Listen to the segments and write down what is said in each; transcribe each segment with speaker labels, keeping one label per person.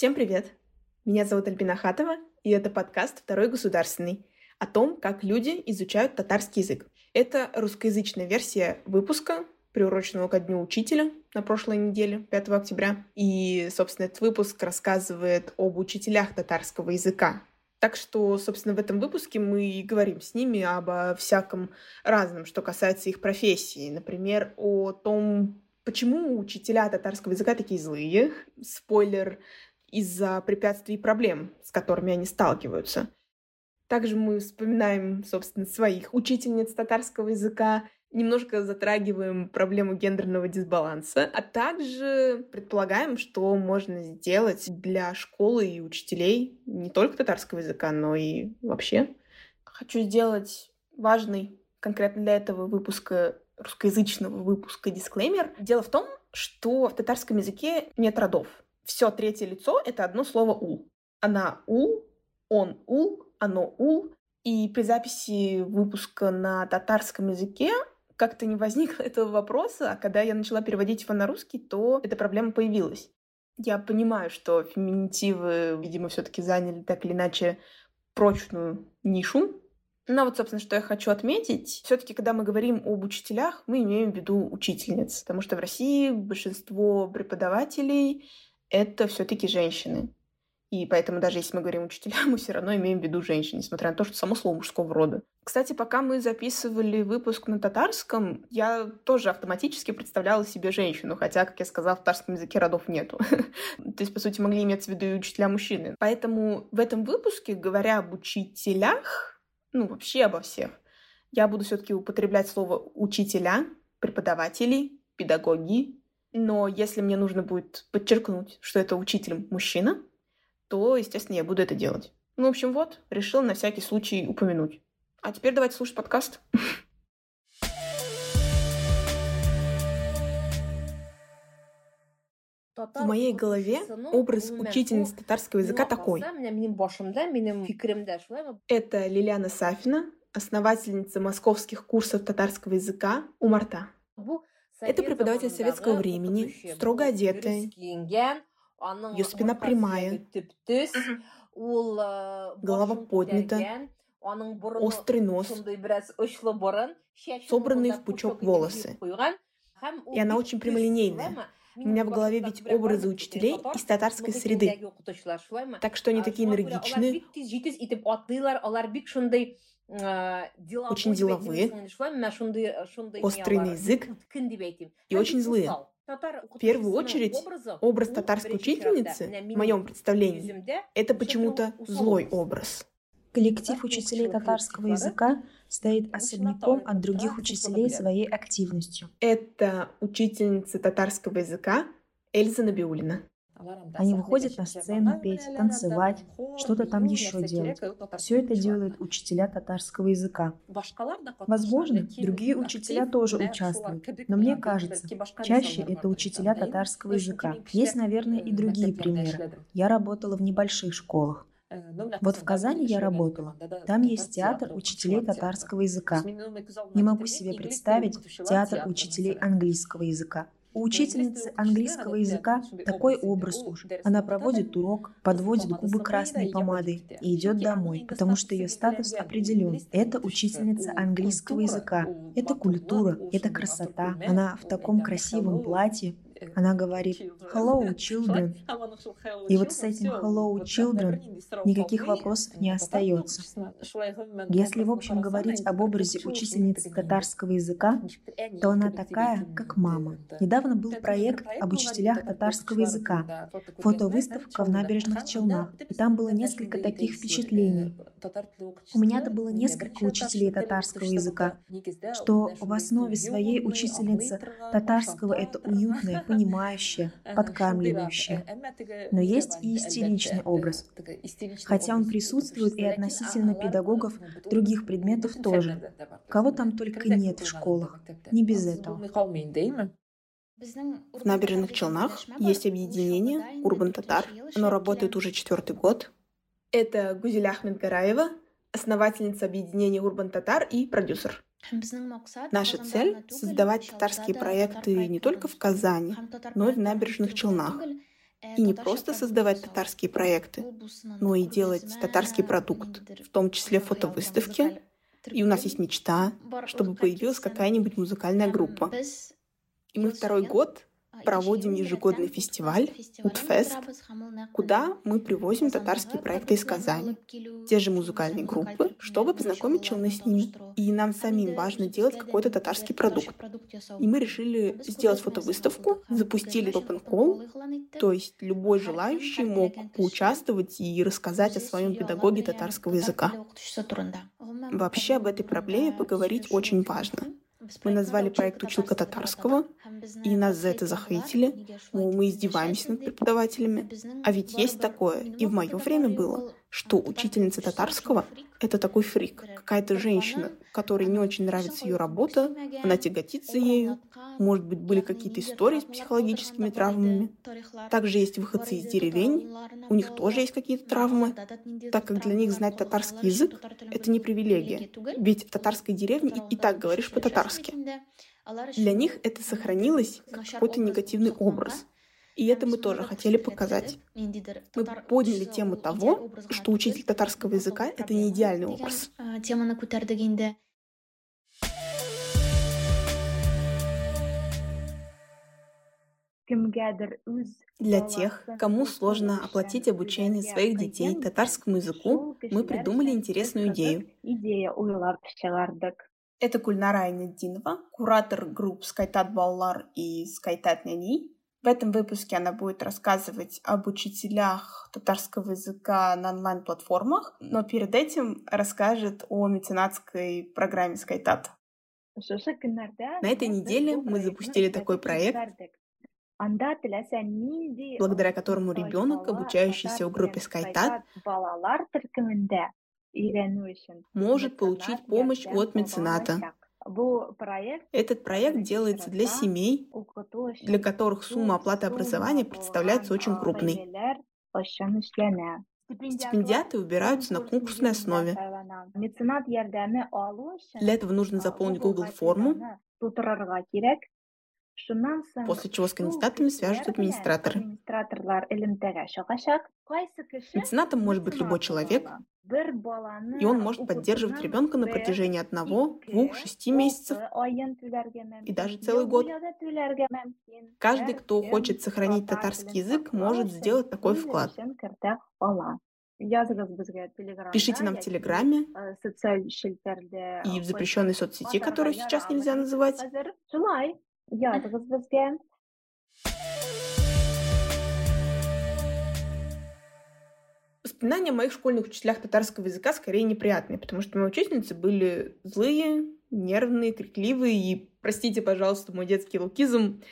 Speaker 1: Всем привет! Меня зовут Альбина Хатова, и это подкаст «Второй государственный» о том, как люди изучают татарский язык. Это русскоязычная версия выпуска, приуроченного ко Дню Учителя на прошлой неделе, 5 октября. И, собственно, этот выпуск рассказывает об учителях татарского языка. Так что, собственно, в этом выпуске мы и говорим с ними обо всяком разном, что касается их профессии. Например, о том, почему учителя татарского языка такие злые. Спойлер, из-за препятствий и проблем, с которыми они сталкиваются. Также мы вспоминаем, собственно, своих учительниц татарского языка, немножко затрагиваем проблему гендерного дисбаланса, а также предполагаем, что можно сделать для школы и учителей не только татарского языка, но и вообще. Хочу сделать важный конкретно для этого выпуска русскоязычного выпуска дисклеймер. Дело в том, что в татарском языке нет родов. Все третье лицо — это одно слово «ул». Она «ул», он «ул», оно «ул». И при записи выпуска на татарском языке как-то не возникло этого вопроса, а когда я начала переводить его на русский, то эта проблема появилась. Я понимаю, что феминитивы, видимо, все-таки заняли так или иначе прочную нишу. Но вот, собственно, что я хочу отметить, все-таки, когда мы говорим об учителях, мы имеем в виду учительниц, потому что в России большинство преподавателей это все-таки женщины. И поэтому даже если мы говорим учителя, мы все равно имеем в виду женщин, несмотря на то, что само слово мужского рода. Кстати, пока мы записывали выпуск на татарском, я тоже автоматически представляла себе женщину, хотя, как я сказала, в татарском языке родов нету. То есть, по сути, могли иметь в виду и учителя мужчины. Поэтому в этом выпуске, говоря об учителях, ну, вообще обо всех, я буду все-таки употреблять слово учителя, преподаватели, педагоги, но если мне нужно будет подчеркнуть, что это учитель мужчина, то, естественно, я буду это делать. Ну, в общем, вот, решил на всякий случай упомянуть. А теперь давайте слушать подкаст. В моей голове образ учительницы татарского языка такой. Это Лилиана Сафина, основательница московских курсов татарского языка Умарта. Это преподаватель советского времени, строго одетая, ее спина прямая, голова поднята, острый нос, собранные в пучок волосы. И она очень прямолинейная. У меня в голове ведь образы учителей из татарской среды. Так что они такие энергичные, очень деловые, острый на язык. И очень злые. В первую очередь, образ татарской учительницы, в моем представлении, это почему-то злой образ.
Speaker 2: Коллектив учителей татарского языка стоит особняком от других учителей своей активностью.
Speaker 1: Это учительница татарского языка Эльза Набиулина.
Speaker 2: Они выходят на сцену петь, танцевать, что-то там еще делать. Все это делают учителя татарского языка. Возможно, другие учителя тоже участвуют, но мне кажется, чаще это учителя татарского языка. Есть, наверное, и другие примеры. Я работала в небольших школах. Вот в Казани я работала. Там есть театр учителей татарского языка. Не могу себе представить театр учителей английского языка. У учительницы английского языка такой образ уж. Она проводит урок, подводит губы красной помадой и идет домой, потому что ее статус определен. Это учительница английского языка. Это культура, это красота. Она в таком красивом платье, она говорит «Hello, children». И вот с этим «Hello, children» никаких вопросов не остается. Если, в общем, говорить об образе учительницы татарского языка, то она такая, как мама. Недавно был проект об учителях татарского языка, фотовыставка в набережных Челнах, и там было несколько таких впечатлений. У меня-то было несколько учителей татарского языка, что в основе своей учительница татарского — это уютная, понимающая, подкармливающая. Но есть и истеричный образ, хотя он присутствует и относительно педагогов других предметов тоже. Кого там только нет в школах, не без этого.
Speaker 1: В набережных Челнах есть объединение Урбан Татар. Оно работает уже четвертый год. Это Гузель Ахмед Гараева, основательница объединения Урбан Татар и продюсер. Наша цель — создавать татарские проекты не только в Казани, но и в набережных Челнах. И не просто создавать татарские проекты, но и делать татарский продукт, в том числе фотовыставки. И у нас есть мечта, чтобы появилась какая-нибудь музыкальная группа. И мы второй год проводим ежегодный фестиваль Утфест, куда мы привозим татарские проекты из Казани, те же музыкальные группы, чтобы познакомить челны с ними. И нам самим важно делать какой-то татарский продукт. И мы решили сделать фотовыставку, запустили open call, то есть любой желающий мог поучаствовать и рассказать о своем педагоге татарского языка. Вообще об этой проблеме поговорить очень важно. Мы назвали проект «Училка татарского», и нас за это захейтили, мы издеваемся над преподавателями. А ведь есть такое, и в мое время было, что учительница татарского — это такой фрик, какая-то женщина, которой не очень нравится ее работа, она тяготится ею, может быть, были какие-то истории с психологическими травмами. Также есть выходцы из деревень, у них тоже есть какие-то травмы, так как для них знать татарский язык — это не привилегия, ведь в татарской деревне и, так говоришь по-татарски. Для них это сохранилось как какой-то негативный образ. И это мы тоже хотели показать. Мы подняли тему того, что учитель татарского языка — это не идеальный образ. Для тех, кому сложно оплатить обучение своих детей татарскому языку, мы придумали интересную идею. Это Кульнара Айнеддинова, куратор групп «Скайтат Баллар» и «Скайтат Няни». В этом выпуске она будет рассказывать об учителях татарского языка на онлайн-платформах, но перед этим расскажет о меценатской программе «Скайтат». На этой неделе мы запустили такой проект, благодаря которому ребенок, обучающийся в группе Скайтат, может получить помощь от мецената. Этот проект делается для семей, для которых сумма оплаты образования представляется очень крупной. Стипендиаты выбираются на конкурсной основе. Для этого нужно заполнить Google форму, после чего с кандидатами свяжут администраторы. Меценатом может быть любой человек, и он может поддерживать ребенка на протяжении одного, двух, шести месяцев и даже целый год. Каждый, кто хочет сохранить татарский язык, может сделать такой вклад. Пишите нам в Телеграме и в запрещенной соцсети, которую сейчас нельзя называть. Воспоминания о моих школьных учителях татарского языка скорее неприятные, потому что мои учительницы были злые, нервные, крикливые и, простите, пожалуйста, мой детский лукизм,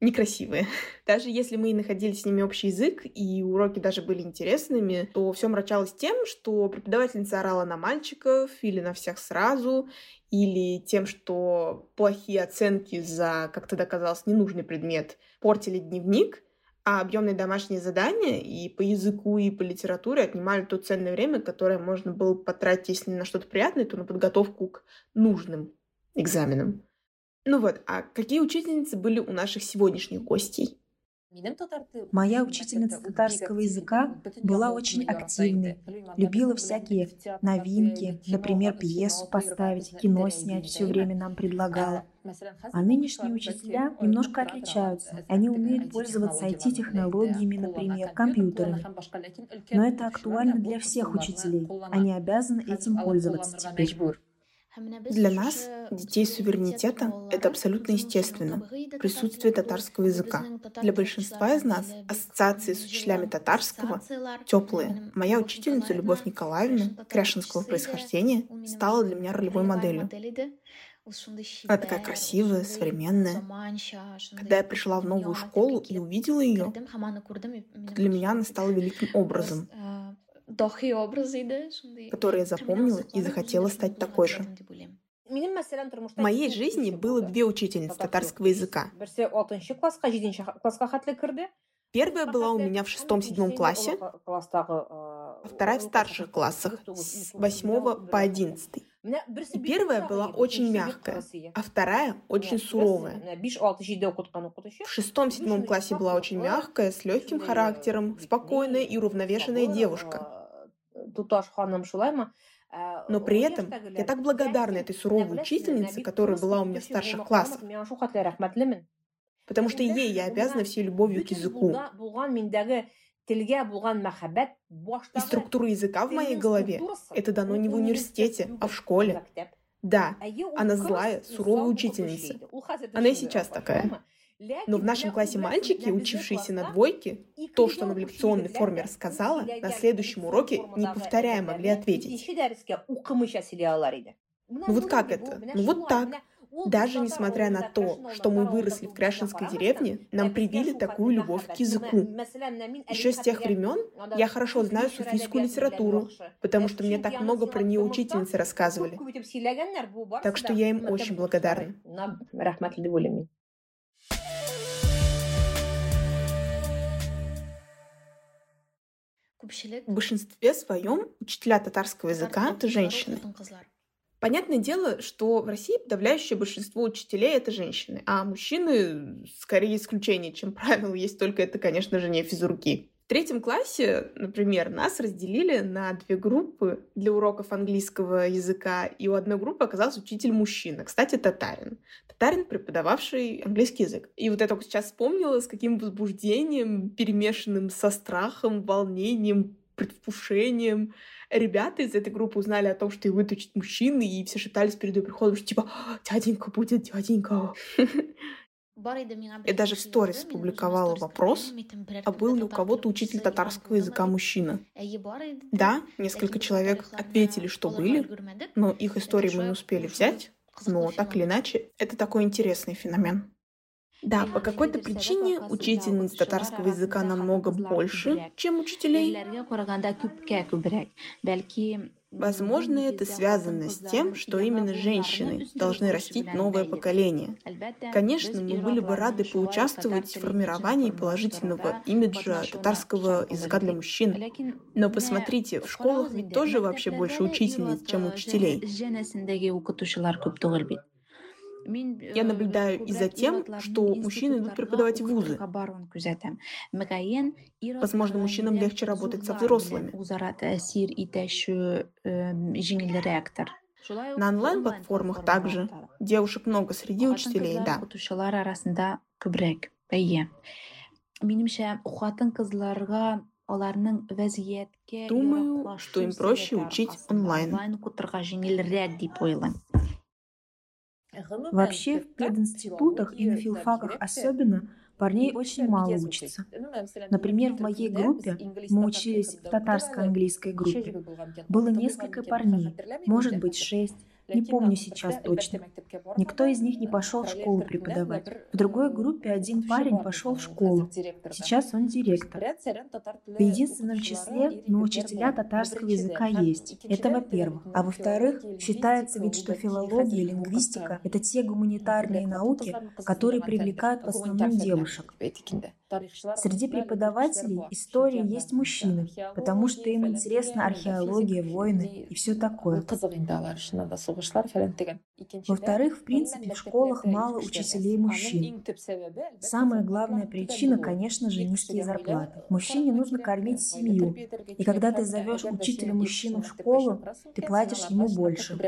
Speaker 1: некрасивые. Даже если мы находили с ними общий язык, и уроки даже были интересными, то все мрачалось тем, что преподавательница орала на мальчиков или на всех сразу, или тем, что плохие оценки за, как тогда казалось, ненужный предмет портили дневник, а объемные домашние задания и по языку, и по литературе отнимали то ценное время, которое можно было потратить, если не на что-то приятное, то на подготовку к нужным экзаменам. Ну вот, а какие учительницы были у наших сегодняшних гостей?
Speaker 2: Моя учительница татарского языка была очень активной, любила всякие новинки, например, пьесу поставить, кино снять, все время нам предлагала. А нынешние учителя немножко отличаются. Они умеют пользоваться IT-технологиями, например, компьютерами. Но это актуально для всех учителей. Они обязаны этим пользоваться теперь.
Speaker 1: Для нас, детей суверенитета, это абсолютно естественно. Присутствие татарского языка. Для большинства из нас ассоциации с учителями татарского теплые. Моя учительница Любовь Николаевна, кряшинского происхождения, стала для меня ролевой моделью. Она такая красивая, современная. Когда я пришла в новую школу и увидела ее, то для меня она стала великим образом который я запомнила и захотела стать такой же. В моей жизни было две учительницы татарского языка. Первая была у меня в шестом-седьмом классе, а вторая в старших классах, с восьмого по одиннадцатый. И первая была очень мягкая, а вторая очень суровая. В шестом-седьмом классе была очень мягкая, с легким характером, спокойная и уравновешенная девушка. Но при этом я так благодарна этой суровой учительнице, которая была у меня в старших классах, потому что ей я обязана всей любовью к языку. И структура языка в моей голове — это дано не в университете, а в школе. Да, она злая, суровая учительница. Она и сейчас такая. Но в нашем классе мальчики, учившиеся на двойке, то, что она в лекционной форме рассказала, на следующем уроке неповторяемо могли ответить. Ну вот как это? Ну вот так. Даже несмотря на то, что мы выросли в Кряшинской деревне, нам привили такую любовь к языку. Еще с тех времен я хорошо знаю суфийскую литературу, потому что мне так много про нее учительницы рассказывали. Так что я им очень благодарна. В большинстве своем учителя татарского языка — это женщины. Понятное дело, что в России подавляющее большинство учителей это женщины, а мужчины скорее исключение, чем правило, есть только это, конечно же, не физруки. В третьем классе, например, нас разделили на две группы для уроков английского языка, и у одной группы оказался учитель мужчина, кстати, татарин. Татарин, преподававший английский язык. И вот я только сейчас вспомнила, с каким возбуждением, перемешанным со страхом, волнением, предвкушением ребята из этой группы узнали о том, что его учат мужчины, и все шептались перед ее приходом, что типа «Дяденька будет, дяденька». Я даже в сторис публиковала вопрос, а был ли у кого-то учитель татарского языка мужчина. Да, несколько человек ответили, что были, но их истории мы не успели взять. Но так или иначе, это такой интересный феномен. Да, по какой-то причине учительниц татарского языка намного больше, чем учителей. Возможно, это связано с тем, что именно женщины должны растить новое поколение. Конечно, мы были бы рады поучаствовать в формировании положительного имиджа татарского языка для мужчин. Но посмотрите, в школах ведь тоже вообще больше учительниц, чем учителей. Я наблюдаю и за тем, что мужчины идут преподавать в вузы. Возможно, мужчинам легче работать со взрослыми. На онлайн-платформах также девушек много среди учителей, да. Думаю, что им проще учить онлайн.
Speaker 2: Вообще, в пединститутах и на филфаках особенно парней очень мало учатся. Например, в моей группе мы учились в татарско-английской группе. Было несколько парней, может быть, шесть. Не помню сейчас точно. Никто из них не пошел в школу преподавать. В другой группе один парень пошел в школу. Сейчас он директор. В единственном числе, но учителя татарского языка есть. Это во-первых. А во-вторых, считается ведь, что филология и лингвистика — это те гуманитарные науки, которые привлекают в основном девушек. Среди преподавателей истории есть мужчины, потому что им интересна археология, войны и все такое. Во-вторых, в принципе, в школах мало учителей мужчин. Самая главная причина, конечно же, низкие зарплаты. Мужчине нужно кормить семью, и когда ты зовешь учителя мужчину в школу, ты платишь ему больше.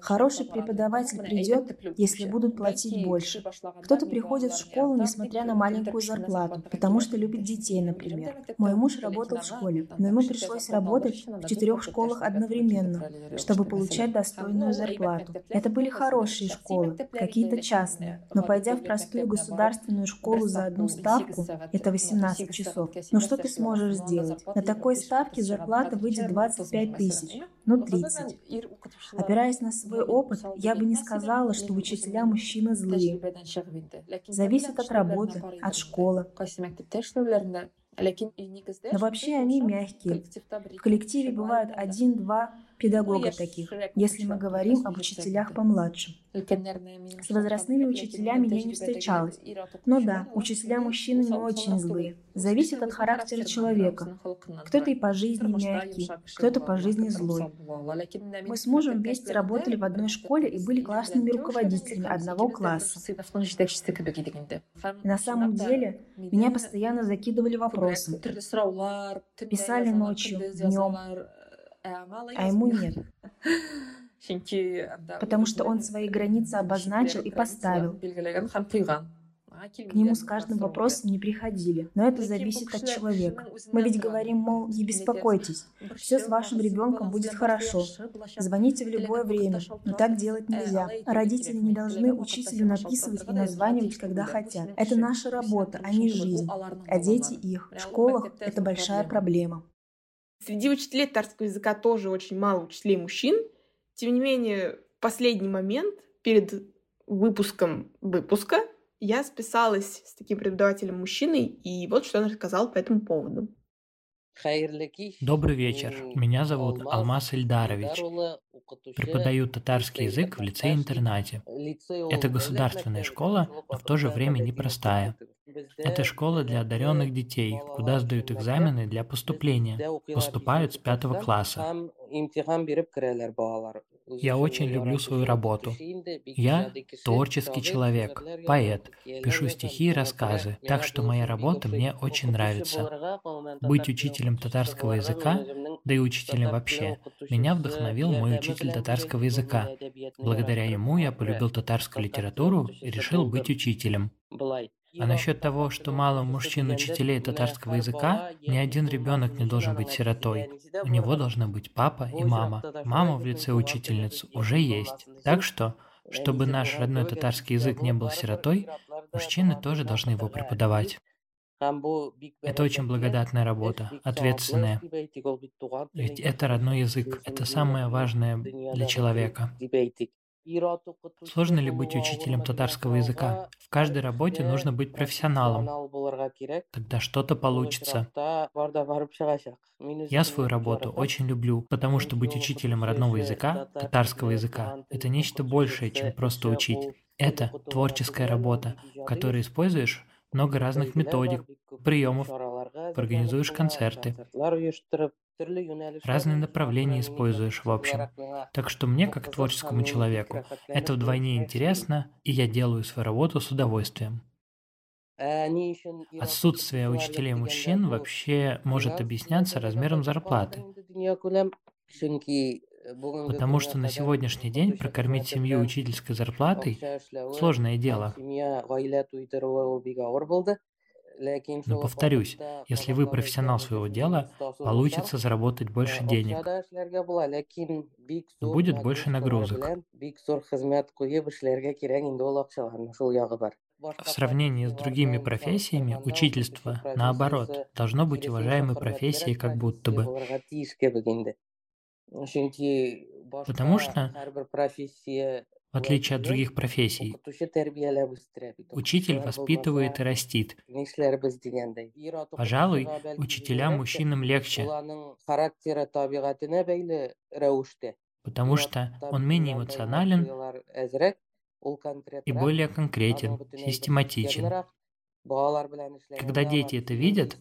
Speaker 2: Хороший преподаватель придет, если будут платить больше. Кто-то приходит в школу, несмотря на маленькую зарплату, потому что любит детей, например. Мой муж работал в школе, но ему пришлось работать в четырех школах одновременно, чтобы получать достойную зарплату. Это были хорошие школы, какие-то частные, но пойдя в простую государственную школу за одну ставку, это 18 часов, ну что ты сможешь сделать? На такой ставке зарплата выйдет 25 тысяч, ну 30. Опираясь на свой опыт, я бы не сказала, что учителя мужчины злые. Зависит от работы, от школы. Но вообще они мягкие. В коллективе бывают один-два педагога таких, если мы говорим об учителях помладше. С возрастными учителями я не встречалась. Но да, учителя мужчины не очень злые. Зависит от характера человека. Кто-то и по жизни мягкий, кто-то по жизни злой. Мы с мужем вместе работали в одной школе и были классными руководителями одного класса. И на самом деле, меня постоянно закидывали вопросом. Писали ночью, днем, а ему нет. Потому что он свои границы обозначил и поставил. К нему с каждым вопросом не приходили, но это зависит от человека. Мы ведь говорим, мол, не беспокойтесь, все с вашим ребенком будет хорошо. Звоните в любое время, но так делать нельзя. Родители не должны учителю написывать и названивать, когда хотят. Это наша работа, а не жизнь. А дети их. В школах это большая проблема.
Speaker 1: Среди учителей татарского языка тоже очень мало учителей мужчин. Тем не менее, в последний момент перед выпуском выпуска я списалась с таким преподавателем мужчиной, и вот что он рассказал по этому поводу.
Speaker 3: Добрый вечер. Меня зовут Алмаз Ильдарович. Преподаю татарский язык в лицее-интернате. Это государственная школа, но в то же время непростая. Это школа для одаренных детей, куда сдают экзамены для поступления. Поступают с пятого класса. Я очень люблю свою работу. Я творческий человек, поэт, пишу стихи и рассказы, так что моя работа мне очень нравится. Быть учителем татарского языка, да и учителем вообще, меня вдохновил мой учитель татарского языка. Благодаря ему я полюбил татарскую литературу и решил быть учителем. А насчет того, что мало мужчин-учителей татарского языка, ни один ребенок не должен быть сиротой. У него должны быть папа и мама. Мама в лице учительниц уже есть. Так что, чтобы наш родной татарский язык не был сиротой, мужчины тоже должны его преподавать. Это очень благодатная работа, ответственная. Ведь это родной язык, это самое важное для человека. Сложно ли быть учителем татарского языка? В каждой работе нужно быть профессионалом. Тогда что-то получится. Я свою работу очень люблю, потому что быть учителем родного языка, татарского языка, это нечто большее, чем просто учить. Это творческая работа, в которой используешь много разных методик, приемов, организуешь концерты, разные направления используешь, в общем. Так что мне, как творческому человеку, это вдвойне интересно, и я делаю свою работу с удовольствием. Отсутствие учителей мужчин вообще может объясняться размером зарплаты. Потому что на сегодняшний день прокормить семью учительской зарплатой – сложное дело. Но повторюсь, если вы профессионал своего дела, получится заработать больше денег. Но будет больше нагрузок. В сравнении с другими профессиями, учительство, наоборот, должно быть уважаемой профессией как будто бы. Потому что в отличие от других профессий. Учитель воспитывает и растит. Пожалуй, учителям мужчинам легче, потому что он менее эмоционален и более конкретен, систематичен. Когда дети это видят,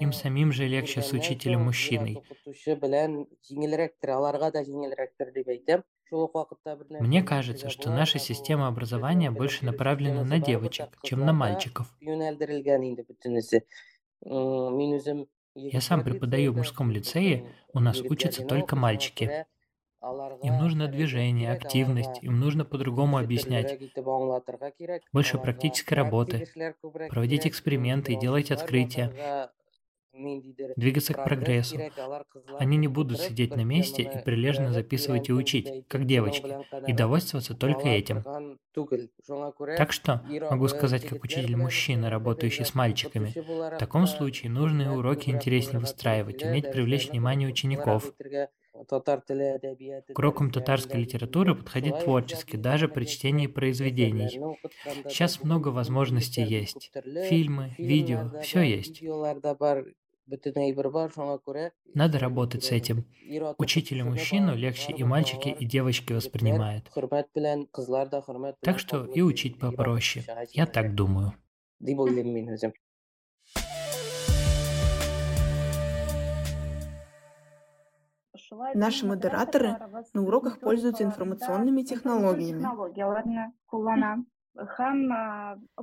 Speaker 3: им самим же легче с учителем-мужчиной. Мне кажется, что наша система образования больше направлена на девочек, чем на мальчиков. Я сам преподаю в мужском лицее, у нас учатся только мальчики. Им нужно движение, активность, им нужно по-другому объяснять. Больше практической работы, проводить эксперименты и делать открытия двигаться к прогрессу. Они не будут сидеть на месте и прилежно записывать и учить, как девочки, и довольствоваться только этим. Так что, могу сказать как учитель мужчина, работающий с мальчиками, в таком случае нужные уроки интереснее выстраивать, уметь привлечь внимание учеников, к урокам татарской литературы подходить творчески, даже при чтении произведений. Сейчас много возможностей есть. Фильмы, видео, все есть. Надо работать с этим. Учителя мужчину легче и мальчики, и девочки воспринимают. Так что и учить попроще. Я так думаю.
Speaker 1: Наши модераторы на уроках пользуются информационными технологиями.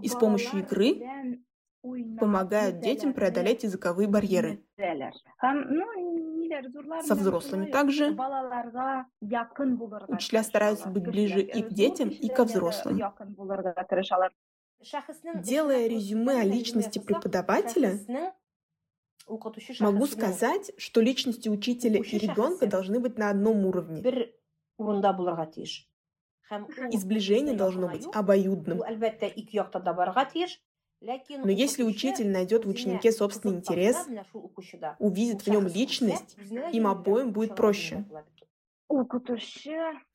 Speaker 1: И с помощью игры помогают детям преодолеть языковые барьеры. Со взрослыми также учителя стараются быть ближе и к детям, и ко взрослым. Делая резюме о личности преподавателя, могу сказать, что личности учителя и ребенка должны быть на одном уровне. И сближение должно быть обоюдным. Но если учитель найдет в ученике собственный интерес, увидит в нем личность, им обоим будет проще.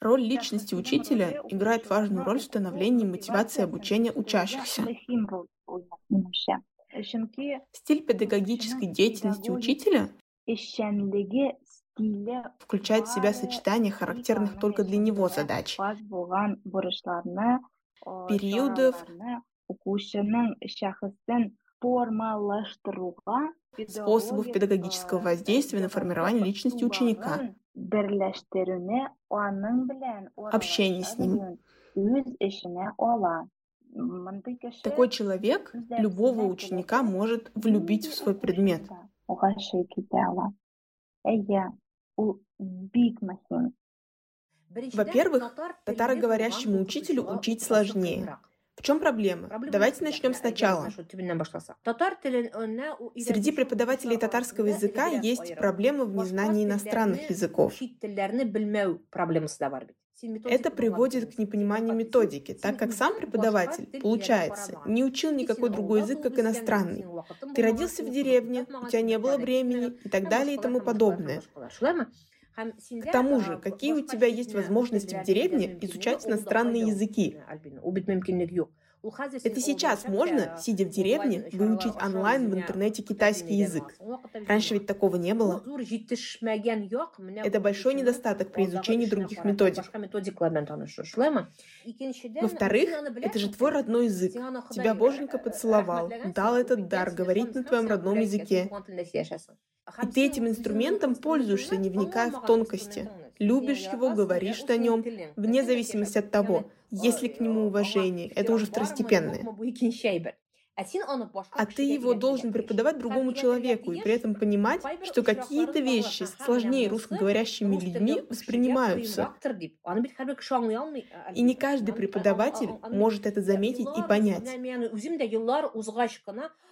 Speaker 1: Роль личности учителя играет важную роль в становлении и мотивации обучения учащихся. Стиль педагогической деятельности учителя включает в себя сочетание характерных только для него задач, периодов, способов педагогического воздействия на формирование личности ученика, общение с ним. Такой человек любого ученика может влюбить в свой предмет. Во-первых, татароговорящему учителю учить сложнее. В чем проблема? Давайте начнем сначала. Среди преподавателей татарского языка есть проблемы в незнании иностранных языков. Это приводит к непониманию методики, так как сам преподаватель, получается, не учил никакой другой язык, как иностранный. Ты родился в деревне, у тебя не было времени и так далее и тому подобное. К тому же, какие у тебя есть возможности в деревне изучать иностранные языки? Это сейчас можно, сидя в деревне, выучить онлайн в интернете китайский язык. Раньше ведь такого не было. Это большой недостаток при изучении других методик. Во-вторых, это же твой родной язык. Тебя Боженька поцеловал, дал этот дар говорить на твоем родном языке. И ты этим инструментом пользуешься, не вникая в тонкости. Любишь его, говоришь о нем, вне зависимости от того, есть ли к нему уважение. Это уже второстепенное. А ты его должен преподавать другому человеку и при этом понимать, что какие-то вещи сложнее русскоговорящими людьми воспринимаются. И не каждый преподаватель может это заметить и понять.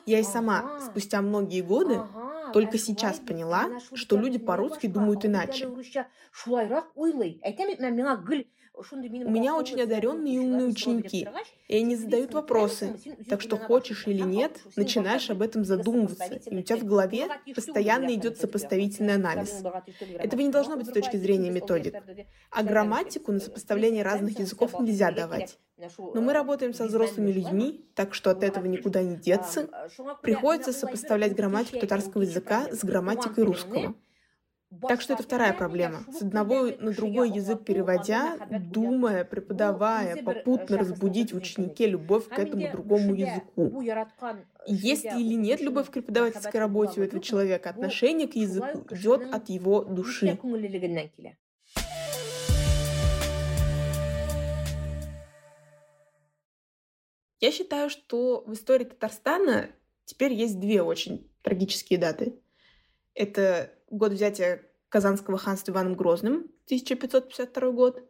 Speaker 1: Я и сама спустя многие годы только сейчас поняла, что люди по-русски думают иначе. У меня очень одаренные и умные ученики, и они задают вопросы. Так что хочешь или нет, начинаешь об этом задумываться, и у тебя в голове постоянно идет сопоставительный анализ. Этого не должно быть с точки зрения методик. А грамматику на сопоставление разных языков нельзя давать. Но мы работаем со взрослыми людьми, так что от этого никуда не деться. Приходится сопоставлять грамматику татарского языка с грамматикой русского. Так что это вторая проблема. С одного на другой язык переводя, думая, преподавая, попутно разбудить в ученике любовь к этому другому языку. есть ли или нет любовь к преподавательской работе у этого человека, отношение к языку идет от его души. Я считаю, что в истории Татарстана теперь есть две очень трагические даты. Это год взятия Казанского ханства Иваном Грозным, 1552 год,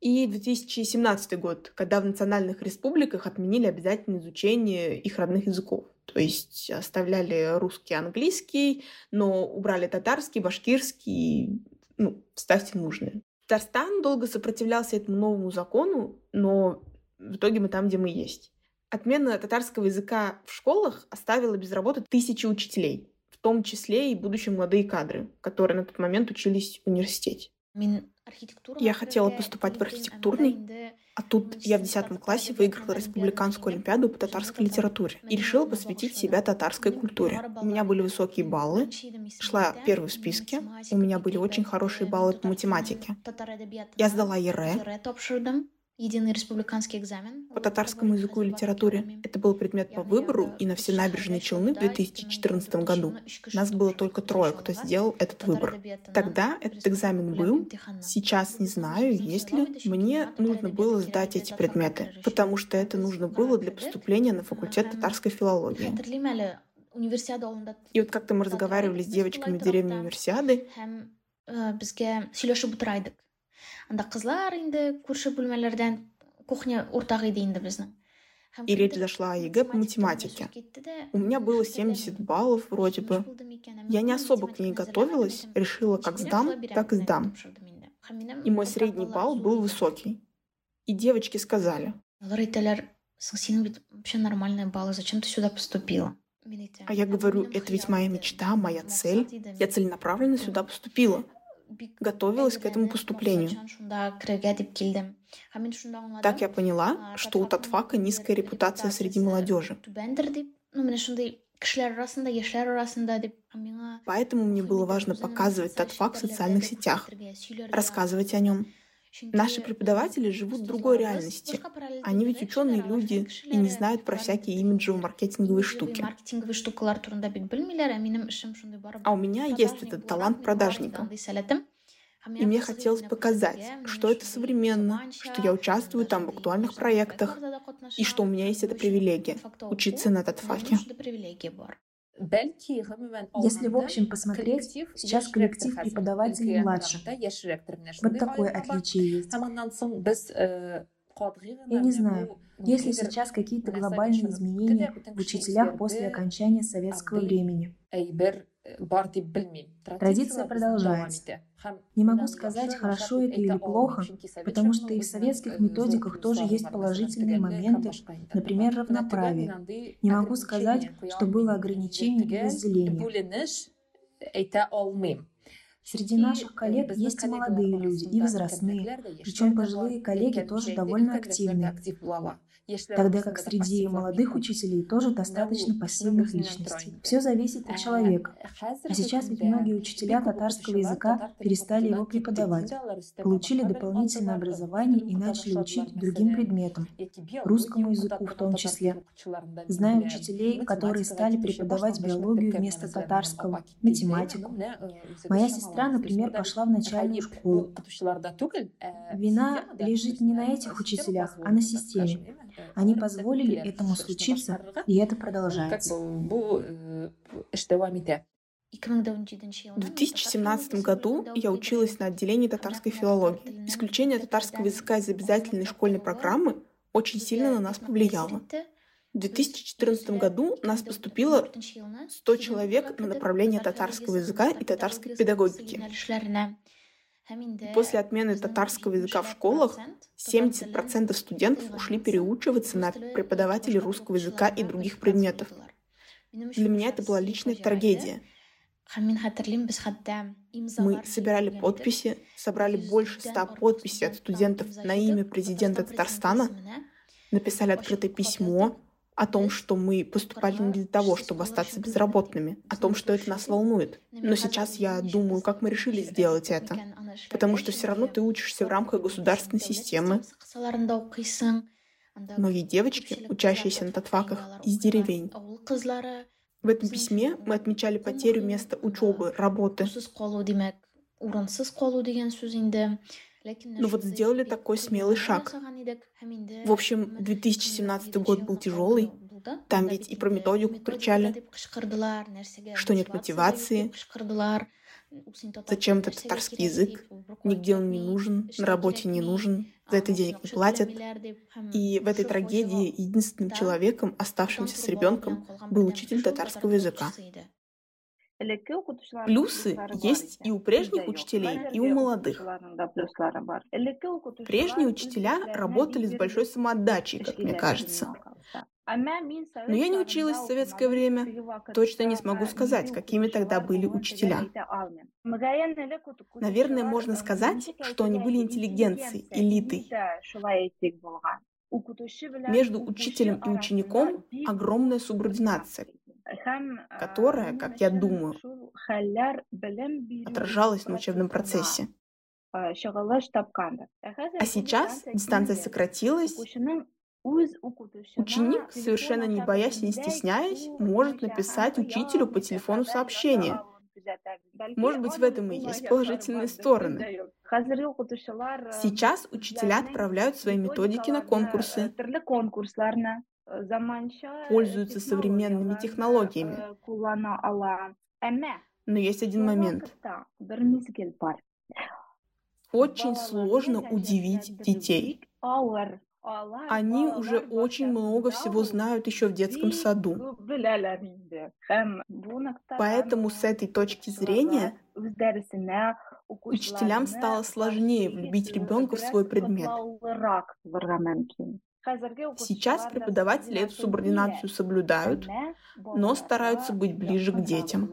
Speaker 1: и 2017 год, когда в национальных республиках отменили обязательное изучение их родных языков. То есть оставляли русский, английский, но убрали татарский, башкирский, ну, ставьте нужное. Татарстан долго сопротивлялся этому новому закону, но в итоге мы там, где мы есть. Отмена татарского языка в школах оставила без работы тысячи учителей в том числе и будущие молодые кадры, которые на тот момент учились в университете. Я хотела поступать в архитектурный, А тут я в 10 классе выиграла республиканскую олимпиаду по татарской литературе и решила посвятить себя татарской культуре. У меня были высокие баллы, шла первой в списке, у меня были очень хорошие баллы по математике. Я сдала ЕРЭ,
Speaker 2: единый республиканский экзамен.
Speaker 1: По татарскому языку и литературе это был предмет по выбору, и на все набережные Челны в 2014 году нас было только трое, кто сделал этот выбор. Тогда этот экзамен был, сейчас не знаю, есть ли. Мне нужно было сдать эти предметы, потому что это нужно было для поступления на факультет татарской филологии. И вот как-то мы разговаривали с девочками в деревне Универсиады,
Speaker 2: анда кызлар инде көрші бөлмелерден кухня ортақ еді инде біздің
Speaker 1: и речь зашла о ЕГЭ по математике. У меня было 70 баллов вроде бы. Я не особо к ней готовилась, решила, как сдам, так и сдам. И мой средний балл был высокий. И девочки сказали.
Speaker 2: вообще нормальные баллы, зачем ты сюда поступила?
Speaker 1: А я говорю, это ведь моя мечта, моя цель. Я целенаправленно сюда поступила готовилась к этому поступлению. Так я поняла, что у Татфака низкая репутация среди молодежи. Поэтому мне было важно показывать Татфак в социальных сетях, рассказывать о нем, Наши преподаватели живут в другой реальности. Они ведь ученые люди и не знают про всякие имиджево-маркетинговые штуки. А у меня есть этот талант продажника. И мне хотелось показать, что это современно, что я участвую там в актуальных проектах, и что у меня есть эта привилегия — учиться на татфаке.
Speaker 2: Если в общем посмотреть, сейчас коллектив преподавателей младше. Вот такое отличие есть. Я не знаю, есть ли сейчас какие-то глобальные изменения в учителях после окончания советского времени. Традиция продолжается. Не могу сказать, хорошо это или плохо, потому что и в советских методиках тоже есть положительные моменты, например, равноправие. Не могу сказать, что было ограничение и разделение. Среди наших коллег есть и молодые люди, и возрастные, причем пожилые коллеги тоже довольно активные тогда как среди молодых учителей тоже достаточно пассивных личностей. Все зависит от человека. А сейчас ведь многие учителя татарского языка перестали его преподавать, получили дополнительное образование и начали учить другим предметам, русскому языку в том числе. Знаю учителей, которые стали преподавать биологию вместо татарского, математику. Моя сестра, например, пошла в начальную школу. Вина лежит не на этих учителях, а на системе. Они позволили этому случиться, и это продолжается. В
Speaker 1: 2017 году я училась на отделении татарской филологии. Исключение татарского языка из обязательной школьной программы очень сильно на нас повлияло. В 2014 году нас поступило 100 человек на направление татарского языка и татарской педагогики. После отмены татарского языка в школах 70% студентов ушли переучиваться на преподавателей русского языка и других предметов. Для меня это была личная трагедия. Мы собирали подписи, собрали больше ста подписей от студентов на имя президента Татарстана, написали открытое письмо, о том, что мы поступали не для того, чтобы остаться безработными, о том, что это нас волнует. Но сейчас я думаю, как мы решили сделать это. Потому что все равно ты учишься в рамках государственной системы. Многие девочки, учащиеся на татфаках, из деревень. В этом письме мы отмечали потерю места учебы, работы. Ну вот сделали такой смелый шаг. В общем, 2017 год был тяжелый. Там ведь и про методику кричали, что нет мотивации, зачем это татарский язык, нигде он не нужен, на работе не нужен, за это денег не платят. И в этой трагедии единственным человеком, оставшимся с ребенком, был учитель татарского языка. Плюсы есть и у прежних учителей, и у молодых. Прежние учителя работали с большой самоотдачей, как мне кажется. Но я не училась в советское время. Точно не смогу сказать, какими тогда были учителя. Наверное, можно сказать, что они были интеллигенцией, элитой. Между учителем и учеником огромная субординация, которая, как я думаю, отражалась на учебном процессе. А сейчас дистанция сократилась, Ученик, совершенно не боясь и не стесняясь, может написать учителю по телефону сообщение. Может быть, в этом и есть положительные стороны. Сейчас учителя отправляют свои методики на конкурсы, пользуются современными технологиями. Но есть один момент. Очень сложно удивить детей. Они уже очень много всего знают еще в детском саду. Поэтому с этой точки зрения учителям стало сложнее влюбить ребенка в свой предмет. Сейчас преподаватели эту субординацию соблюдают, но стараются быть ближе к детям.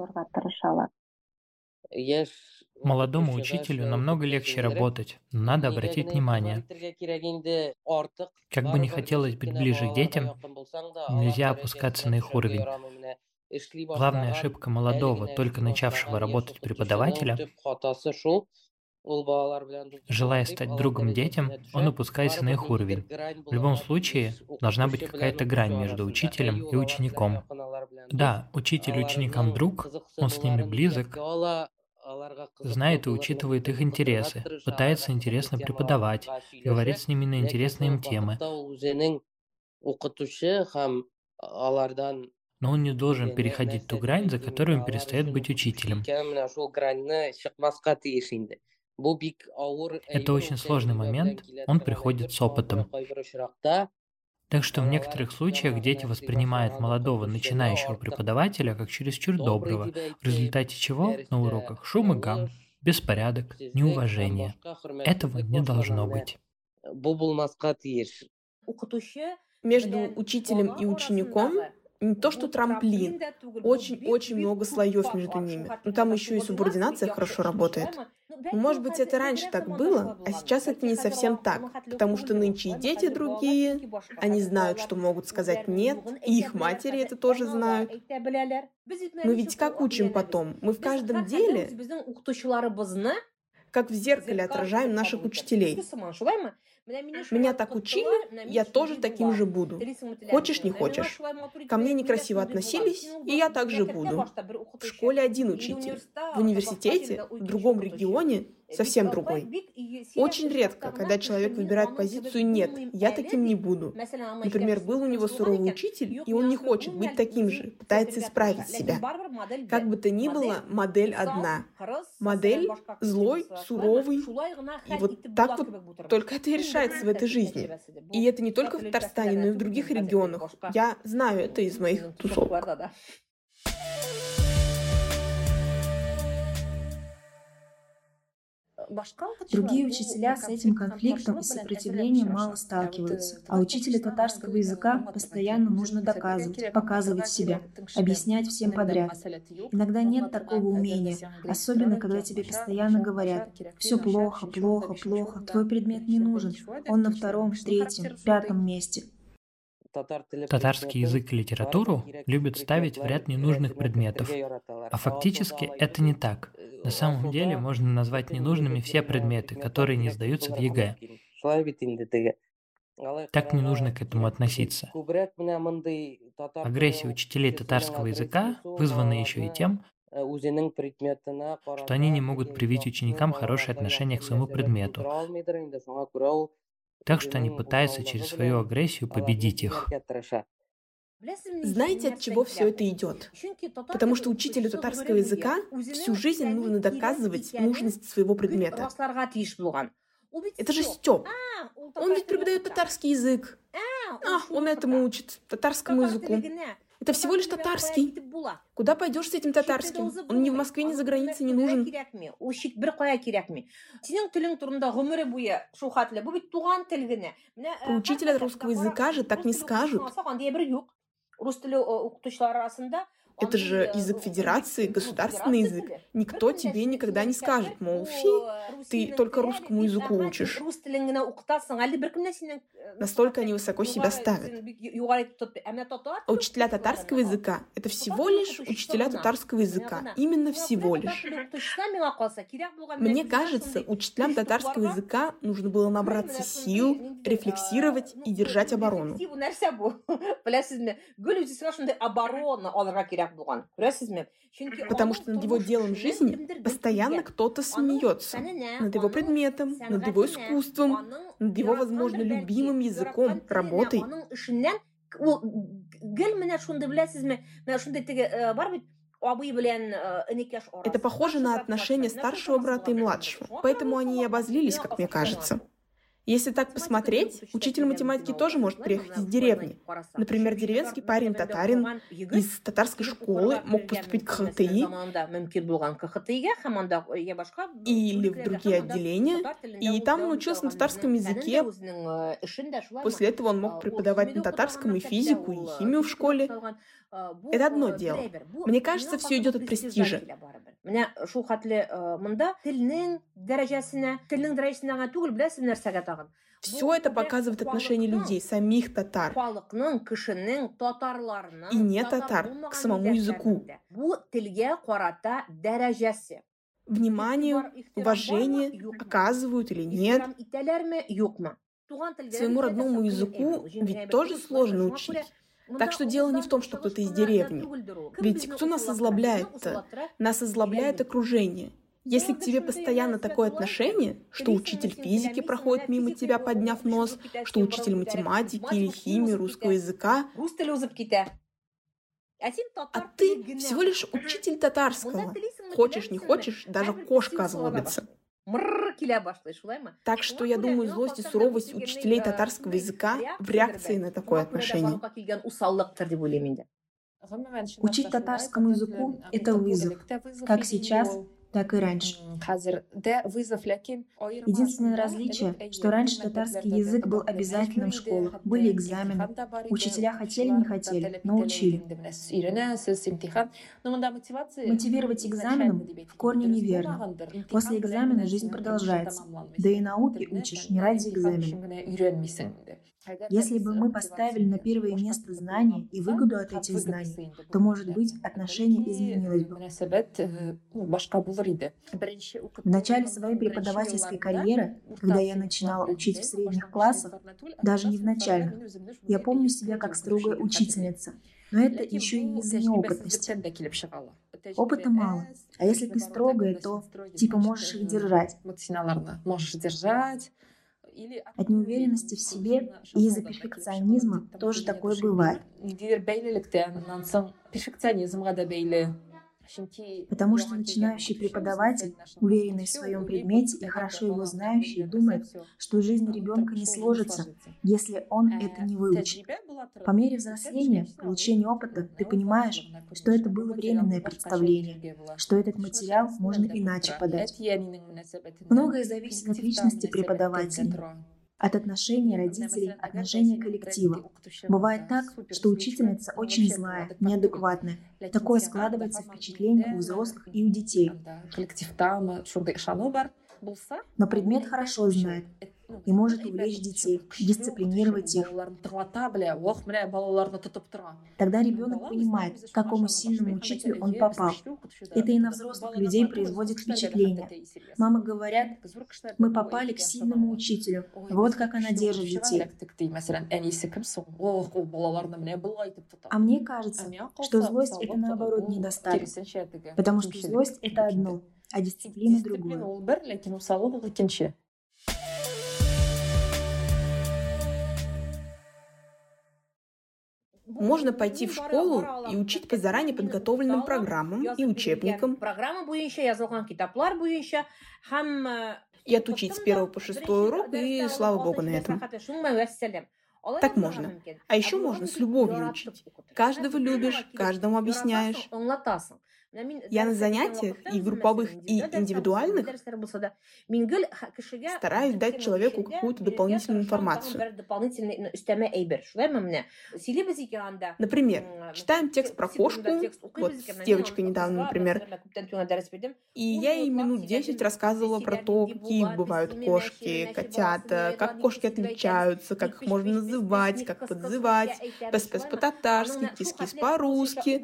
Speaker 3: Молодому учителю намного легче работать, но надо обратить внимание. Как бы не хотелось быть ближе к детям, нельзя опускаться на их уровень. Главная ошибка молодого, только начавшего работать преподавателя, Желая стать другом детям, он опускается на их уровень. В любом случае, должна быть какая-то грань между учителем и учеником. Да, учитель ученикам друг, он с ними близок, знает и учитывает их интересы, пытается интересно преподавать, говорит с ними на интересные им темы. Но он не должен переходить ту грань, за которую он перестает быть учителем. Это очень сложный момент, он приходит с опытом. Так что в некоторых случаях дети воспринимают молодого начинающего преподавателя как чересчур доброго, в результате чего на уроках шум и гам, беспорядок, неуважение. Этого не должно быть.
Speaker 1: Между учителем и учеником не то что трамплин, очень-очень много слоев между ними. Но там еще и субординация хорошо работает. Может быть, это раньше так было, а сейчас это не совсем так, потому что нынче и дети другие, они знают, что могут сказать «нет», и их матери это тоже знают. Мы ведь как учим потом? Мы в каждом деле как в зеркале отражаем наших учителей. Меня так учили, я тоже таким же буду. Хочешь, не хочешь. Ко мне некрасиво относились, и я так же буду. В школе один учитель, в университете, в другом регионе совсем другой. Очень редко, когда человек выбирает позицию «нет, я таким не буду». Например, был у него суровый учитель, и он не хочет быть таким же, пытается исправить себя. Как бы то ни было, модель одна. Модель злой, суровый. И вот так вот только это и решается в этой жизни. И это не только в Татарстане, но и в других регионах. Я знаю это из моих тусовок.
Speaker 2: Другие учителя с этим конфликтом и сопротивлением мало сталкиваются, а учителю татарского языка постоянно нужно доказывать, показывать себя, объяснять всем подряд. Иногда нет такого умения, особенно когда тебе постоянно говорят «все плохо, плохо, плохо, твой предмет не нужен, он на втором, третьем, пятом месте».
Speaker 3: Татарский язык и литературу любят ставить в ряд ненужных предметов, а фактически это не так. На самом деле можно назвать ненужными все предметы, которые не сдаются в ЕГЭ. Так не нужно к этому относиться. Агрессия учителей татарского языка вызвана еще и тем, что они не могут привить ученикам хорошее отношение к своему предмету. Так что они пытаются через свою агрессию победить их.
Speaker 1: Знаете, от чего все это идет? Потому что учителю татарского языка всю жизнь нужно доказывать нужность своего предмета. Это же Степ. Он ведь преподает татарский язык. А, он этому учит, татарскому языку.
Speaker 4: Это всего лишь татарский. Куда пойдешь с этим татарским? Он ни в Москве, ни за границей не нужен. Про учителя русского языка же так не скажут. Рус тілі оқытушылар арасында Это же язык федерации, государственный язык. Никто тебе никогда не скажет, мол, фи, ты только русскому языку учишь. Настолько они высоко себя ставят. А учителя татарского языка — это всего лишь учителя татарского языка. Именно всего лишь. Мне кажется, учителям татарского языка нужно было набраться сил, рефлексировать и держать оборону. Потому что над его делом жизни постоянно кто-то смеется. Над его предметом, над его искусством, над его, возможно, любимым языком, работой. Это похоже на отношения старшего брата и младшего, поэтому они и обозлились, как мне кажется. Если так посмотреть, учитель математики тоже может приехать из деревни. Например, деревенский парень татарин из татарской школы мог поступить к ХТИ или в другие отделения, и там он учился на татарском языке. После этого он мог преподавать на татарском и физику, и химию в школе. Это одно дело. Мне кажется, все идет от престижа. міне шул хәтле мында телнең дәрәҗәсенә телнең дәрәҗәсенә түгел беләсез нәрсәгә все это показывает отношение людей, самих татар. И не татар к самому языку. Внимание, уважение оказывают или нет. Своему родному языку ведь тоже сложно учить. Так что дело не в том, что кто-то из деревни. Ведь кто нас озлобляет-то? Нас озлобляет окружение. Если к тебе постоянно такое отношение, что учитель физики проходит мимо тебя, подняв нос, что учитель математики или химии, русского языка, а ты всего лишь учитель татарского. Хочешь, не хочешь, даже кошка озлобится. Так что я думаю, злость и суровость учителей татарского языка в реакции на такое отношение.
Speaker 2: Учить татарскому языку – это вызов. Как сейчас, так и раньше. Единственное различие, что раньше татарский язык был обязательным в школах, были экзамены. Учителя хотели, не хотели, но учили. Мотивировать экзаменом в корне неверно. После экзамена жизнь продолжается. Да и науки учишь не ради экзамена. Если бы мы поставили на первое место знания и выгоду от этих знаний, то, может быть, отношение изменилось бы. В начале своей преподавательской карьеры, когда я начинала учить в средних классах, даже не в начальных, я помню себя как строгая учительница. Но это еще и из-за неопытности. Опыта мало. А если ты строгая, то типа можешь их держать. Можешь держать, от неуверенности в себе и из-за перфекционизма тоже такое бывает. Потому что начинающий преподаватель, уверенный в своем предмете и хорошо его знающий, думает, что жизнь ребенка не сложится, если он это не выучит. По мере взросления, получения опыта, ты понимаешь, что это было временное представление, что этот материал можно иначе подать. Многое зависит от личности преподавателя от отношения родителей, отношения коллектива. Бывает так, что учительница очень злая, неадекватная. Такое складывается впечатление у взрослых и у детей. Но предмет хорошо знает, и может увлечь детей, дисциплинировать их. Тогда ребенок понимает, к какому сильному учителю он попал. Это и на взрослых людей производит впечатление. Мамы говорят, мы попали к сильному учителю. Вот как она держит детей. А мне кажется, что злость это наоборот недостаток. Потому что злость это одно, а дисциплина другое.
Speaker 4: Можно пойти в школу и учить по заранее подготовленным программам и учебникам. И отучить с первого по шестой урок, и слава богу на этом.
Speaker 1: Так можно. А еще можно с любовью учить. Каждого любишь, каждому объясняешь. Я на занятиях и групповых, и индивидуальных стараюсь дать человеку какую-то дополнительную информацию. Например, читаем текст про кошку, вот с девочкой недавно, например, и я ей минут 10 рассказывала про то, какие бывают кошки, котята, как кошки отличаются, как их можно называть, как подзывать, пес-пес по-татарски, кис-кис по-русски.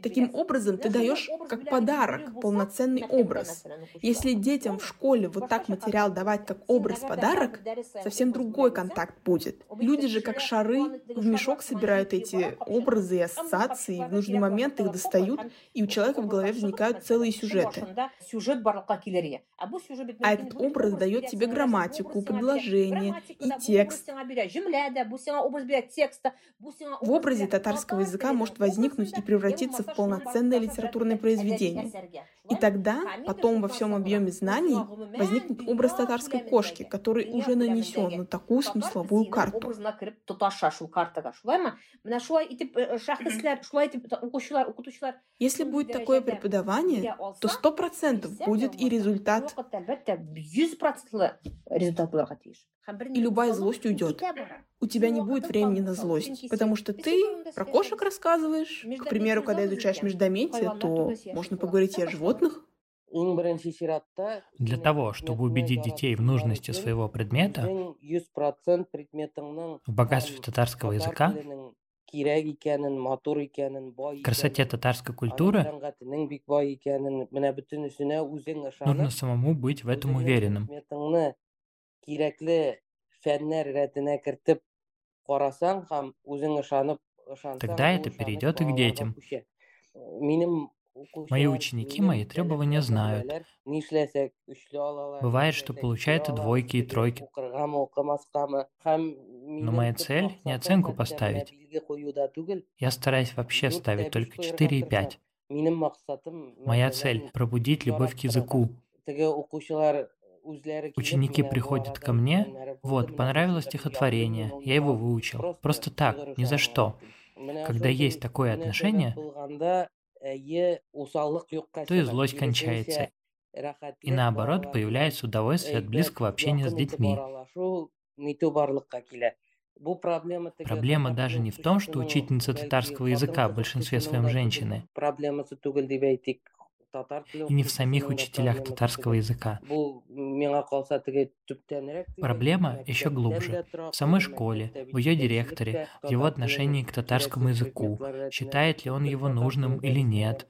Speaker 1: Таким образом, ты даешь как подарок, полноценный образ. Если детям в школе вот так материал давать как образ-подарок, совсем другой контакт будет. Люди же как шары в мешок собирают эти образы и ассоциации, и в нужный момент их достают, и у человека в голове возникают целые сюжеты. А этот образ дает тебе грамматику, предложение и текст. В образе татарского языка может возникнуть и превратиться в полноценное литературное произведение. И тогда, потом во всем объеме знаний, возникнет образ татарской кошки, который уже нанесен на такую смысловую карту. Если будет такое преподавание, то сто процентов будет и результат. И любая злость уйдет. У тебя не будет времени на злость, потому что ты про кошек рассказываешь. К примеру, когда изучаешь междометие, то можно поговорить и о животных.
Speaker 3: Для того, чтобы убедить детей в нужности своего предмета, в богатстве татарского языка, красоте татарской культуры, нужно самому быть в этом уверенным. Тогда это перейдет и к детям. Мои ученики мои требования знают. Бывает, что получают и двойки, и тройки. Но моя цель не оценку поставить. Я стараюсь вообще ставить только 4 и 5. Моя цель – пробудить любовь к языку. Ученики приходят ко мне, вот, понравилось стихотворение, я его выучил. Просто так, ни за что. Когда есть такое отношение, то и злость кончается. И наоборот, появляется удовольствие от близкого общения с детьми. Проблема даже не в том, что учительница татарского языка в большинстве своем женщины, и не в самих учителях татарского языка. Проблема еще глубже. В самой школе, в ее директоре, в его отношении к татарскому языку, считает ли он его нужным или нет,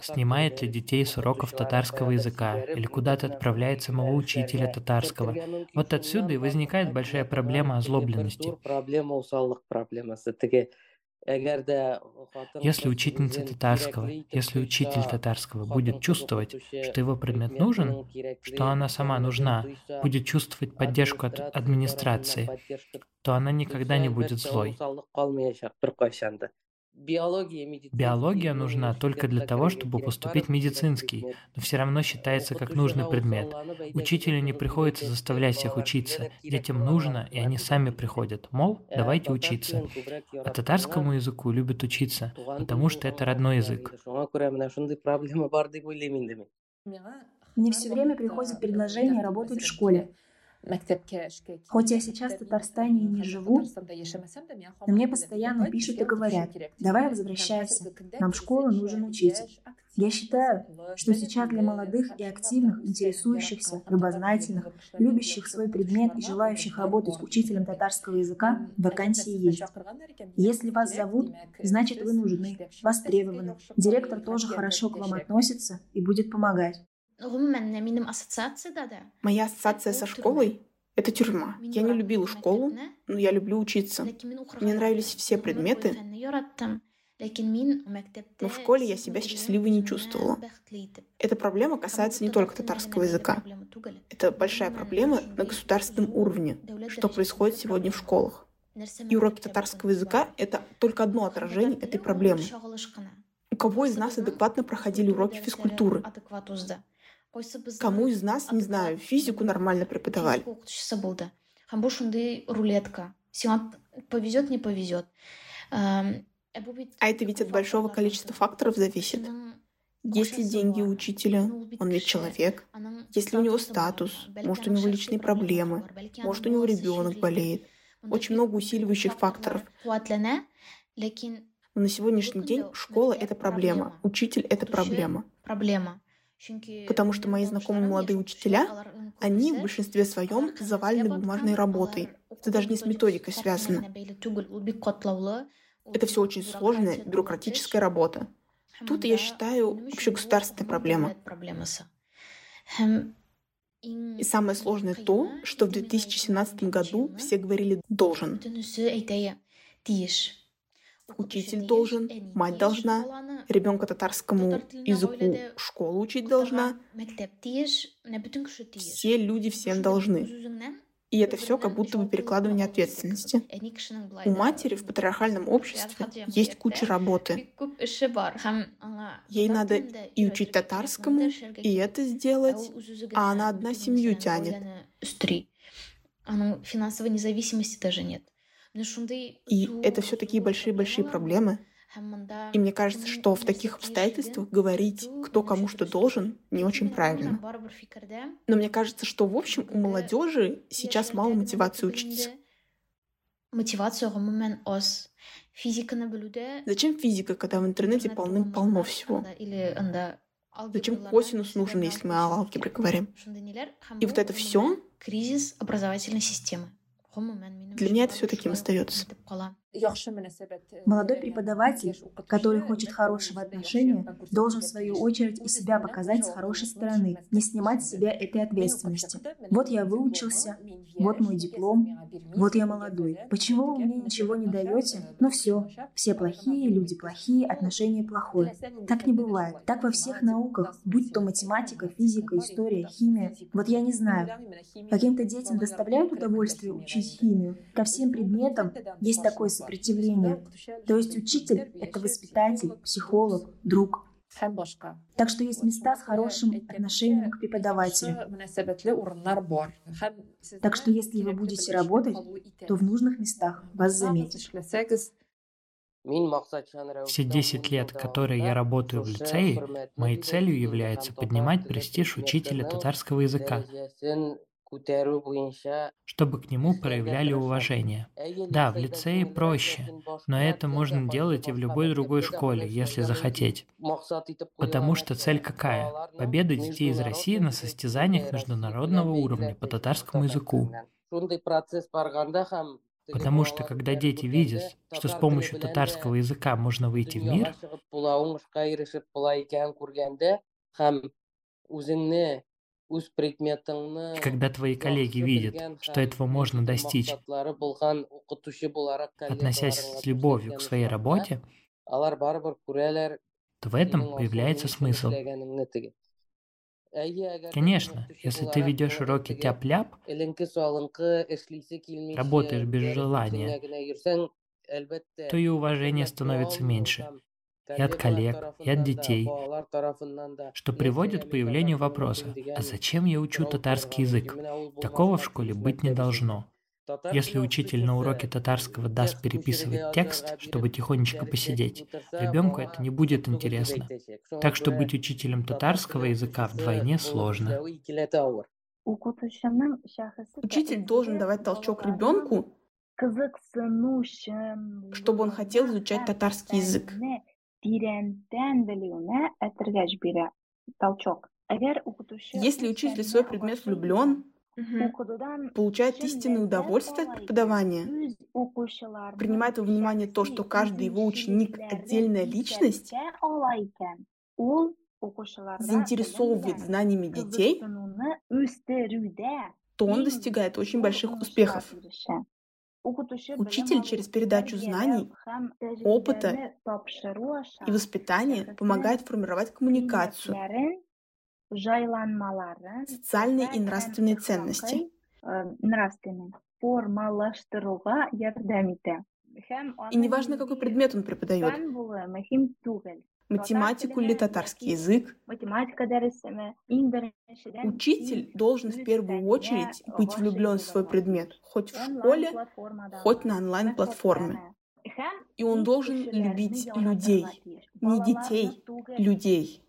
Speaker 3: Снимает ли детей с уроков татарского языка или куда-то отправляет самого учителя татарского. Вот отсюда и возникает большая проблема озлобленности. Если учительница татарского, если учитель татарского будет чувствовать, что его предмет нужен, что она сама нужна, будет чувствовать поддержку от администрации, то она никогда не будет злой. Биология нужна только для того, чтобы поступить в медицинский, но все равно считается как нужный предмет. Учителю не приходится заставлять всех учиться. Детям нужно, и они сами приходят. Мол, давайте учиться. А татарскому языку любят учиться, потому что это родной язык.
Speaker 2: Мне все время приходит предложение работать в школе. Хоть я сейчас в Татарстане и не живу, но мне постоянно пишут и говорят, давай возвращайся, нам в школу нужен учитель. Я считаю, что сейчас для молодых и активных, интересующихся, любознательных, любящих свой предмет и желающих работать учителем татарского языка вакансии есть. Если вас зовут, значит вы нужны, востребованы. Директор тоже хорошо к вам относится и будет помогать.
Speaker 1: Моя ассоциация со школой — это тюрьма. Я не любила школу, но я люблю учиться. Мне нравились все предметы, но в школе я себя счастливой не чувствовала. Эта проблема касается не только татарского языка. Это большая проблема на государственном уровне, что происходит сегодня в школах. И уроки татарского языка — это только одно отражение этой проблемы. У кого из нас адекватно проходили уроки физкультуры? Кому из нас, не знаю, физику нормально преподавали?
Speaker 2: һәм бу шундый рулетка сиңа повезет не повезет
Speaker 1: а это ведь от большого количества факторов зависит. Есть ли деньги у учителя? Он ведь человек. Есть ли у него статус? Может, у него личные проблемы? Может, у него ребенок болеет? Очень много усиливающих факторов. Но на сегодняшний день школа — это проблема, учитель — это проблема.
Speaker 2: Проблема.
Speaker 1: Потому что мои знакомые молодые учителя, они в большинстве своем завалены бумажной работой. Это даже не с методикой связано. Это все очень сложная бюрократическая работа. Тут, я считаю, общегосударственная проблема. И самое сложное то, что в 2017 году все говорили «должен». Учитель должен, мать должна, ребенка татарскому языку школу учить должна. Все люди всем должны. И это все как будто бы перекладывание ответственности. У матери в патриархальном обществе есть куча работы. Ей надо и учить татарскому, и это сделать, а она одна семью тянет.
Speaker 2: Финансовой независимости даже нет.
Speaker 1: И это все такие большие-большие проблемы. И мне кажется, что в таких обстоятельствах говорить, кто кому что должен, не очень правильно. Но мне кажется, что в общем у молодежи сейчас мало мотивации учиться.
Speaker 2: Мотивацию
Speaker 1: Зачем физика, когда в интернете полным-полно всего? Зачем косинус нужен, если мы о алгебре говорим? И вот это все
Speaker 2: кризис образовательной системы.
Speaker 1: Для меня это все таким остается.
Speaker 2: Молодой преподаватель, который хочет хорошего отношения, должен в свою очередь и себя показать с хорошей стороны, не снимать с себя этой ответственности. Вот я выучился, вот мой диплом, вот я молодой. Почему вы мне ничего не даете? Ну все, все плохие, люди плохие, отношения плохое. Так не бывает. Так во всех науках, будь то математика, физика, история, химия. Вот я не знаю. Каким-то детям доставляют удовольствие учить химию. Ко всем предметам есть такой сопротивления. То есть учитель — это воспитатель, психолог, друг. Так что есть места с хорошим отношением к преподавателю. Так что если вы будете работать, то в нужных местах вас заметят.
Speaker 3: Все 10 лет, которые я работаю в лицее, моей целью является поднимать престиж учителя татарского языка чтобы к нему проявляли уважение. Да, в лицее проще, но это можно делать и в любой другой школе, если захотеть. Потому что цель какая? Победа детей из России на состязаниях международного уровня по татарскому языку. Потому что когда дети видят, что с помощью татарского языка можно выйти в мир, и когда твои коллеги видят, что этого можно достичь, относясь с любовью к своей работе, то в этом появляется смысл. Конечно, если ты ведешь уроки тяп-ляп, работаешь без желания, то и уважение становится меньше и от коллег, и от детей, что приводит к появлению вопроса, а зачем я учу татарский язык? Такого в школе быть не должно. Если учитель на уроке татарского даст переписывать текст, чтобы тихонечко посидеть, ребенку это не будет интересно. Так что быть учителем татарского языка вдвойне сложно.
Speaker 1: Учитель должен давать толчок ребенку, чтобы он хотел изучать татарский язык. Если учитель свой предмет влюблен, получает истинное удовольствие от преподавания, принимает во внимание то, что каждый его ученик — отдельная личность, заинтересовывает знаниями детей, то он достигает очень больших успехов. Учитель через передачу знаний, опыта и воспитания помогает формировать коммуникацию, социальные и нравственные ценности. И неважно, какой предмет он преподает. Математику или татарский язык. Учитель должен в первую очередь быть влюблен в свой предмет, хоть в школе, хоть на онлайн-платформе. И он должен любить людей, не детей, людей.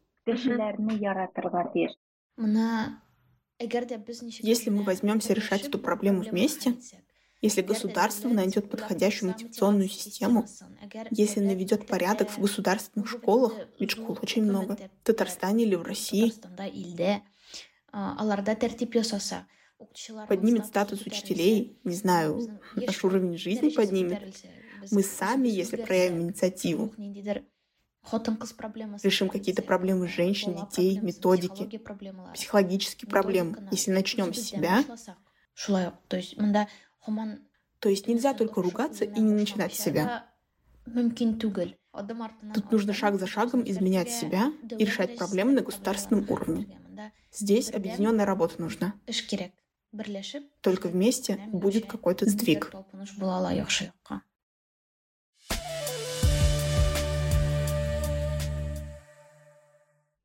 Speaker 1: Если мы возьмемся решать эту проблему вместе, если государство найдет подходящую мотивационную систему, если наведет порядок в государственных школах, ведь школ очень много, в Татарстане или в России, поднимет статус учителей, не знаю, наш уровень жизни поднимет, мы сами, если проявим инициативу, решим какие-то проблемы женщин, детей, методики, психологические проблемы. Если начнем с себя, то есть нельзя только ругаться и не начинать себя. Тут нужно шаг за шагом изменять себя и решать проблемы на государственном уровне. Здесь объединенная работа нужна. Только вместе будет какой-то сдвиг.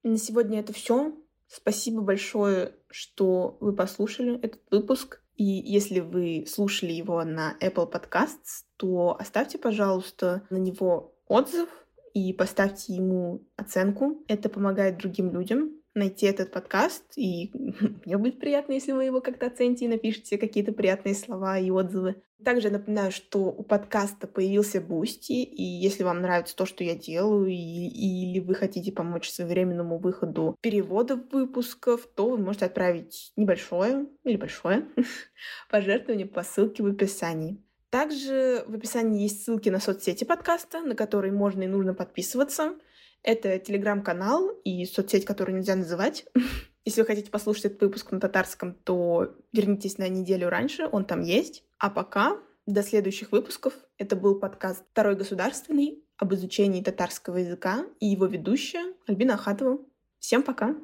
Speaker 1: На сегодня это все. Спасибо большое, что вы послушали этот выпуск. И если вы слушали его на Apple Podcasts, то оставьте, пожалуйста, на него отзыв и поставьте ему оценку. Это помогает другим людям найти этот подкаст, и мне будет приятно, если вы его как-то оцените и напишите какие-то приятные слова и отзывы. Также напоминаю, что у подкаста появился Boosty, и если вам нравится то, что я делаю, и, или вы хотите помочь своевременному выходу переводов выпусков, то вы можете отправить небольшое или большое пожертвование по ссылке в описании. Также в описании есть ссылки на соцсети подкаста, на которые можно и нужно подписываться. Это телеграм-канал и соцсеть, которую нельзя называть. Если вы хотите послушать этот выпуск на татарском, то вернитесь на неделю раньше, он там есть. А пока до следующих выпусков. Это был подкаст «Второй государственный» об изучении татарского языка и его ведущая Альбина Ахатова. Всем пока!